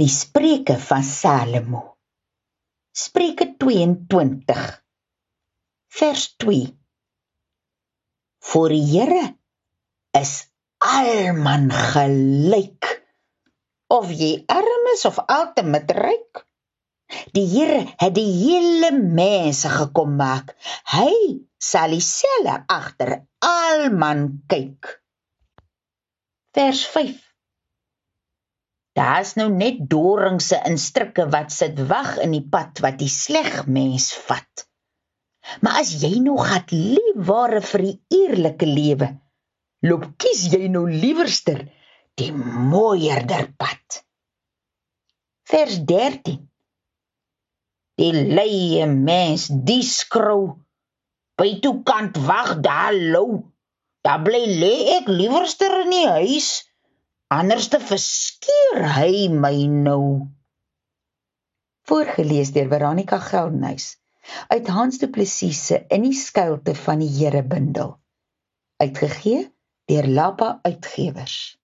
Die Spreuke van Salomo. Spreuke 22 vers 2. Voor die Here is almal gelyk. Of jy arm is of altemat ryk. Die Here het die hele mense gekom maak. Hy sal dieselfde agter almal kyk. Vers 5 Daar's nou net doringse in strikke wat sit wag in die pad wat die sleg mens vat. Maar as jy nog het liefware vir die eerlike lewe, loop kies jy nou liewerster die mooierder pad. Vers 13 Die leie mens, die skrou by toe kant wag daar lou. Daar bly lê ek liewerster in die huis Anders te verskeer hy my nou. Voorgeles deur Veronica Geldenhuys uit Hans Du Plessis se In die skuilte van die Here bundel. Uitgegee deur Lappa Uitgewers.